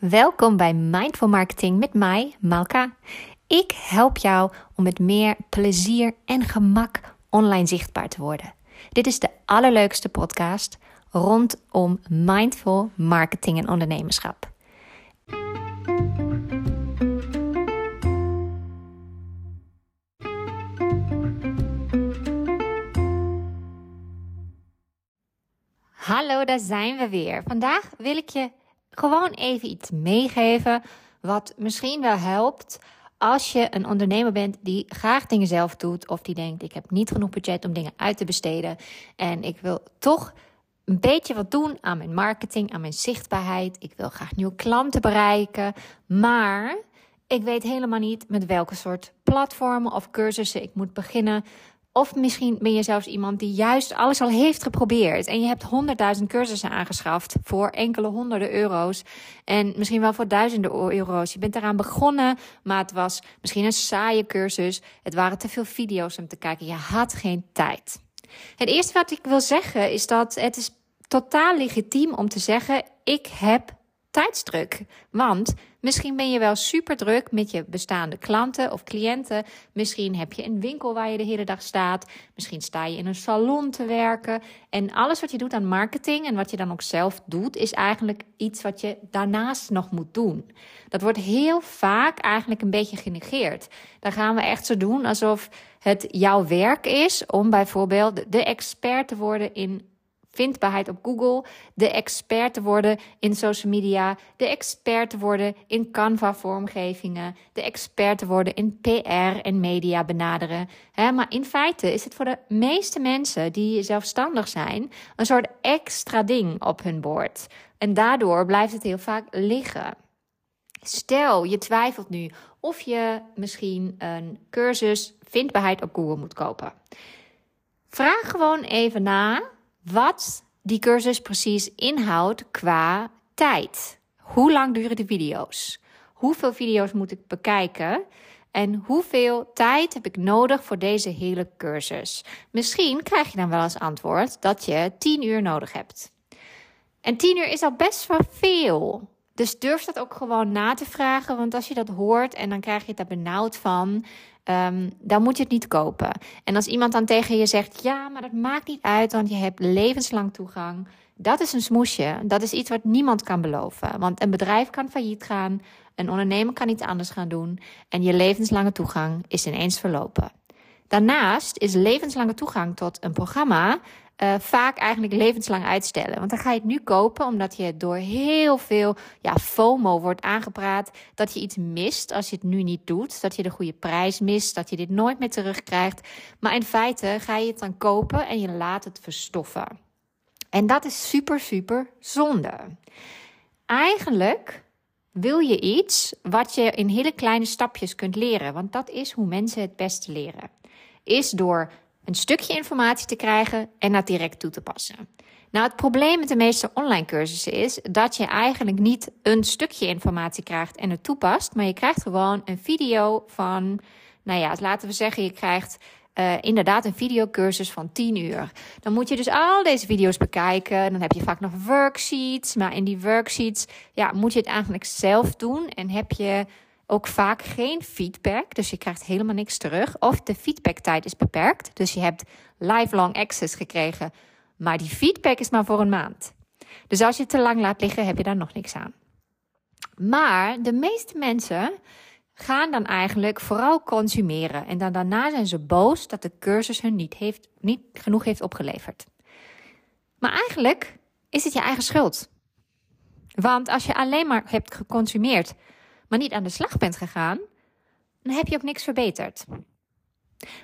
Welkom bij Mindful Marketing met mij, Malka. Ik help jou om met meer plezier en gemak online zichtbaar te worden. Dit is de allerleukste podcast rondom mindful marketing en ondernemerschap. Hallo, daar zijn we weer. Vandaag wil ik je gewoon even iets meegeven wat misschien wel helpt als je een ondernemer bent die graag dingen zelf doet of die denkt ik heb niet genoeg budget om dingen uit te besteden en ik wil toch een beetje wat doen aan mijn marketing, aan mijn zichtbaarheid. Ik wil graag nieuwe klanten bereiken, maar ik weet helemaal niet met welke soort platformen of cursussen ik moet beginnen. Of misschien ben je zelfs iemand die juist alles al heeft geprobeerd. En je hebt honderdduizend cursussen aangeschaft voor enkele honderden euro's. En misschien wel voor duizenden euro's. Je bent eraan begonnen, maar het was misschien een saaie cursus. Het waren te veel video's om te kijken. Je had geen tijd. Het eerste wat ik wil zeggen is dat het is totaal legitiem om te zeggen: ik heb tijdsdruk. Want misschien ben je wel super druk met je bestaande klanten of cliënten. Misschien heb je een winkel waar je de hele dag staat. Misschien sta je in een salon te werken. En alles wat je doet aan marketing en wat je dan ook zelf doet, is eigenlijk iets wat je daarnaast nog moet doen. Dat wordt heel vaak eigenlijk een beetje genegeerd. Dan gaan we echt zo doen alsof het jouw werk is om bijvoorbeeld de expert te worden in vindbaarheid op Google, de expert te worden in social media, de expert te worden in Canva-vormgevingen, de expert te worden in PR en media benaderen. maar in feite is het voor de meeste mensen die zelfstandig zijn een soort extra ding op hun bord. En daardoor blijft het heel vaak liggen. Stel, je twijfelt nu of je misschien een cursus vindbaarheid op Google moet kopen. Vraag gewoon even na wat die cursus precies inhoudt qua tijd. Hoe lang duren de video's? Hoeveel video's moet ik bekijken? En hoeveel tijd heb ik nodig voor deze hele cursus? Misschien krijg je dan wel als antwoord dat je 10 uur nodig hebt. En 10 uur is al best wel veel. Dus durf dat ook gewoon na te vragen. Want als je dat hoort en dan krijg je het daar benauwd van, um, dan moet je het niet kopen. En als iemand dan tegen je zegt: Ja, maar dat maakt niet uit, want je hebt levenslang toegang. Dat is een smoesje. Dat is iets wat niemand kan beloven. Want een bedrijf kan failliet gaan, een ondernemer kan iets anders gaan doen. En je levenslange toegang is ineens verlopen. Daarnaast is levenslange toegang tot een programma uh, vaak eigenlijk levenslang uitstellen. Want dan ga je het nu kopen omdat je door heel veel ja, FOMO wordt aangepraat dat je iets mist als je het nu niet doet. Dat je de goede prijs mist, dat je dit nooit meer terugkrijgt. Maar in feite ga je het dan kopen en je laat het verstoffen. En dat is super, super zonde. Eigenlijk wil je iets wat je in hele kleine stapjes kunt leren. Want dat is hoe mensen het beste leren. Is door een stukje informatie te krijgen en dat direct toe te passen. Nou, het probleem met de meeste online cursussen is dat je eigenlijk niet een stukje informatie krijgt en het toepast, maar je krijgt gewoon een video van, nou ja, laten we zeggen, je krijgt uh, inderdaad een videocursus van 10 uur. Dan moet je dus al deze video's bekijken. Dan heb je vaak nog worksheets. Maar in die worksheets ja, moet je het eigenlijk zelf doen. En heb je ook vaak geen feedback, dus je krijgt helemaal niks terug. Of de feedbacktijd is beperkt, dus je hebt lifelong access gekregen, maar die feedback is maar voor een maand. Dus als je het te lang laat liggen, heb je daar nog niks aan. Maar de meeste mensen gaan dan eigenlijk vooral consumeren. En dan daarna zijn ze boos dat de cursus hun niet, heeft, niet genoeg heeft opgeleverd. Maar eigenlijk is het je eigen schuld. Want als je alleen maar hebt geconsumeerd maar niet aan de slag bent gegaan, dan heb je ook niks verbeterd.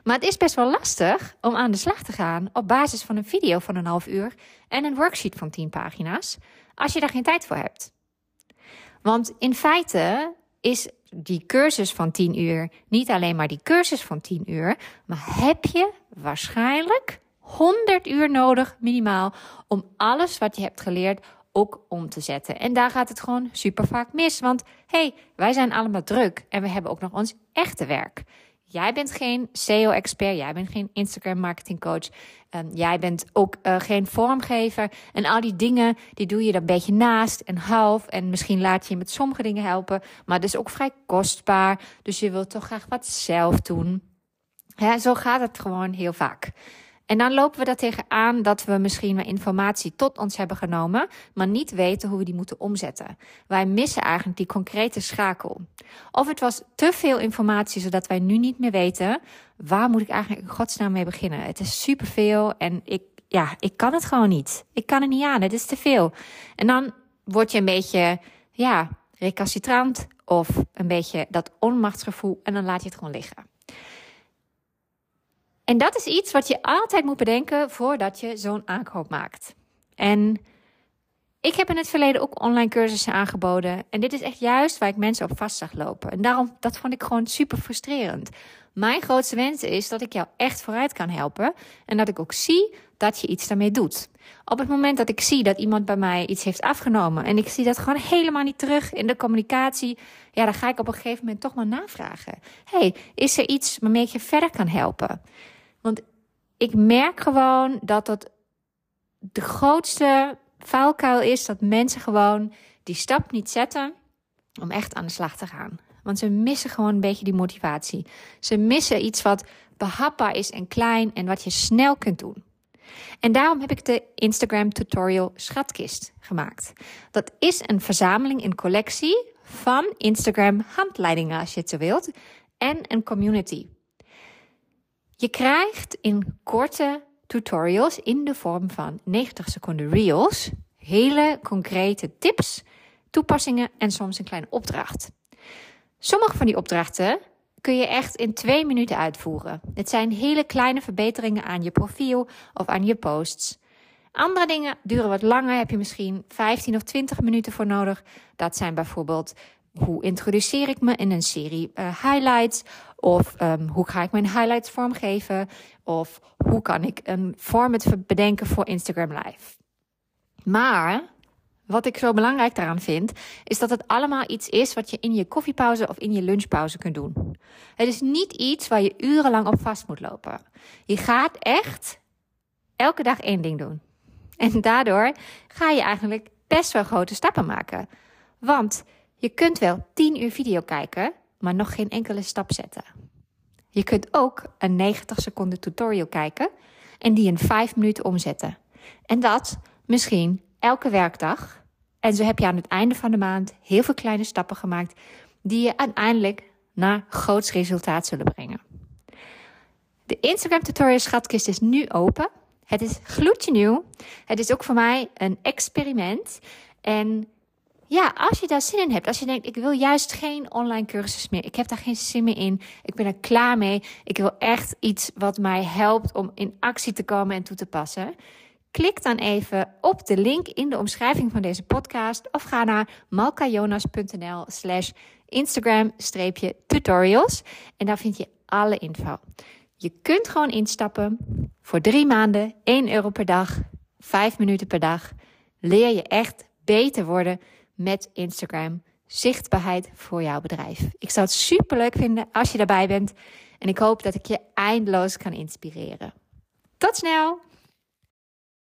Maar het is best wel lastig om aan de slag te gaan op basis van een video van een half uur en een worksheet van 10 pagina's, als je daar geen tijd voor hebt. Want in feite is die cursus van 10 uur niet alleen maar die cursus van 10 uur, maar heb je waarschijnlijk 100 uur nodig minimaal om alles wat je hebt geleerd ook om te zetten. En daar gaat het gewoon super vaak mis. Want hey, wij zijn allemaal druk en we hebben ook nog ons echte werk. jij bent geen SEO-expert, jij bent geen Instagram marketing coach, um, jij bent ook uh, geen vormgever. En al die dingen, die doe je er een beetje naast en half. En misschien laat je je met sommige dingen helpen, maar het is ook vrij kostbaar. Dus je wilt toch graag wat zelf doen. Zo gaat het gewoon heel vaak. En dan lopen we daar tegenaan dat we misschien wel informatie tot ons hebben genomen, maar niet weten hoe we die moeten omzetten. Wij missen eigenlijk die concrete schakel. Of het was te veel informatie, zodat wij nu niet meer weten, waar moet ik eigenlijk in godsnaam mee beginnen? Het is superveel en ik, ja, ik kan het gewoon niet. Ik kan het niet aan, het is te veel. En dan word je een beetje, ja, recalcitrant of een beetje dat onmachtsgevoel en dan laat je het gewoon liggen. En dat is iets wat je altijd moet bedenken voordat je zo'n aankoop maakt. En ik heb in het verleden ook online cursussen aangeboden. En dit is echt juist waar ik mensen op vast zag lopen. En daarom, dat vond ik gewoon super frustrerend. Mijn grootste wens is dat ik jou echt vooruit kan helpen. En dat ik ook zie dat je iets daarmee doet. Op het moment dat ik zie dat iemand bij mij iets heeft afgenomen. en ik zie dat gewoon helemaal niet terug in de communicatie. ja, dan ga ik op een gegeven moment toch maar navragen. hey, is er iets waarmee ik je verder kan helpen? Want ik merk gewoon dat dat de grootste vuilkuil is dat mensen gewoon die stap niet zetten om echt aan de slag te gaan. Want ze missen gewoon een beetje die motivatie. Ze missen iets wat behapbaar is en klein en wat je snel kunt doen. En daarom heb ik de Instagram tutorial Schatkist gemaakt. Dat is een verzameling, een collectie van Instagram handleidingen als je het zo wilt en een community. Je krijgt in korte tutorials in de vorm van 90 seconden reels hele concrete tips, toepassingen en soms een kleine opdracht. Sommige van die opdrachten kun je echt in twee minuten uitvoeren. Het zijn hele kleine verbeteringen aan je profiel of aan je posts. Andere dingen duren wat langer, heb je misschien 15 of 20 minuten voor nodig. Dat zijn bijvoorbeeld hoe introduceer ik me in een serie uh, highlights? Of um, hoe ga ik mijn highlights vormgeven? Of hoe kan ik een format bedenken voor Instagram Live? Maar wat ik zo belangrijk daaraan vind, is dat het allemaal iets is wat je in je koffiepauze of in je lunchpauze kunt doen. Het is niet iets waar je urenlang op vast moet lopen. Je gaat echt elke dag één ding doen. En daardoor ga je eigenlijk best wel grote stappen maken. Want je kunt wel 10 uur video kijken, maar nog geen enkele stap zetten. Je kunt ook een 90 seconden tutorial kijken en die in 5 minuten omzetten. En dat misschien elke werkdag. En zo heb je aan het einde van de maand heel veel kleine stappen gemaakt die je uiteindelijk naar groots resultaat zullen brengen. De Instagram tutorial schatkist is nu open. Het is gloedje nieuw. Het is ook voor mij een experiment. En ja, als je daar zin in hebt, als je denkt, ik wil juist geen online cursus meer, ik heb daar geen zin meer in, ik ben er klaar mee, ik wil echt iets wat mij helpt om in actie te komen en toe te passen. Klik dan even op de link in de omschrijving van deze podcast of ga naar malkajonas.nl slash Instagram-tutorials en daar vind je alle info. Je kunt gewoon instappen voor drie maanden, 1 euro per dag, 5 minuten per dag. Leer je echt beter worden met Instagram. Zichtbaarheid voor jouw bedrijf. Ik zou het super leuk vinden als je daarbij bent. En ik hoop dat ik je eindeloos kan inspireren. Tot snel!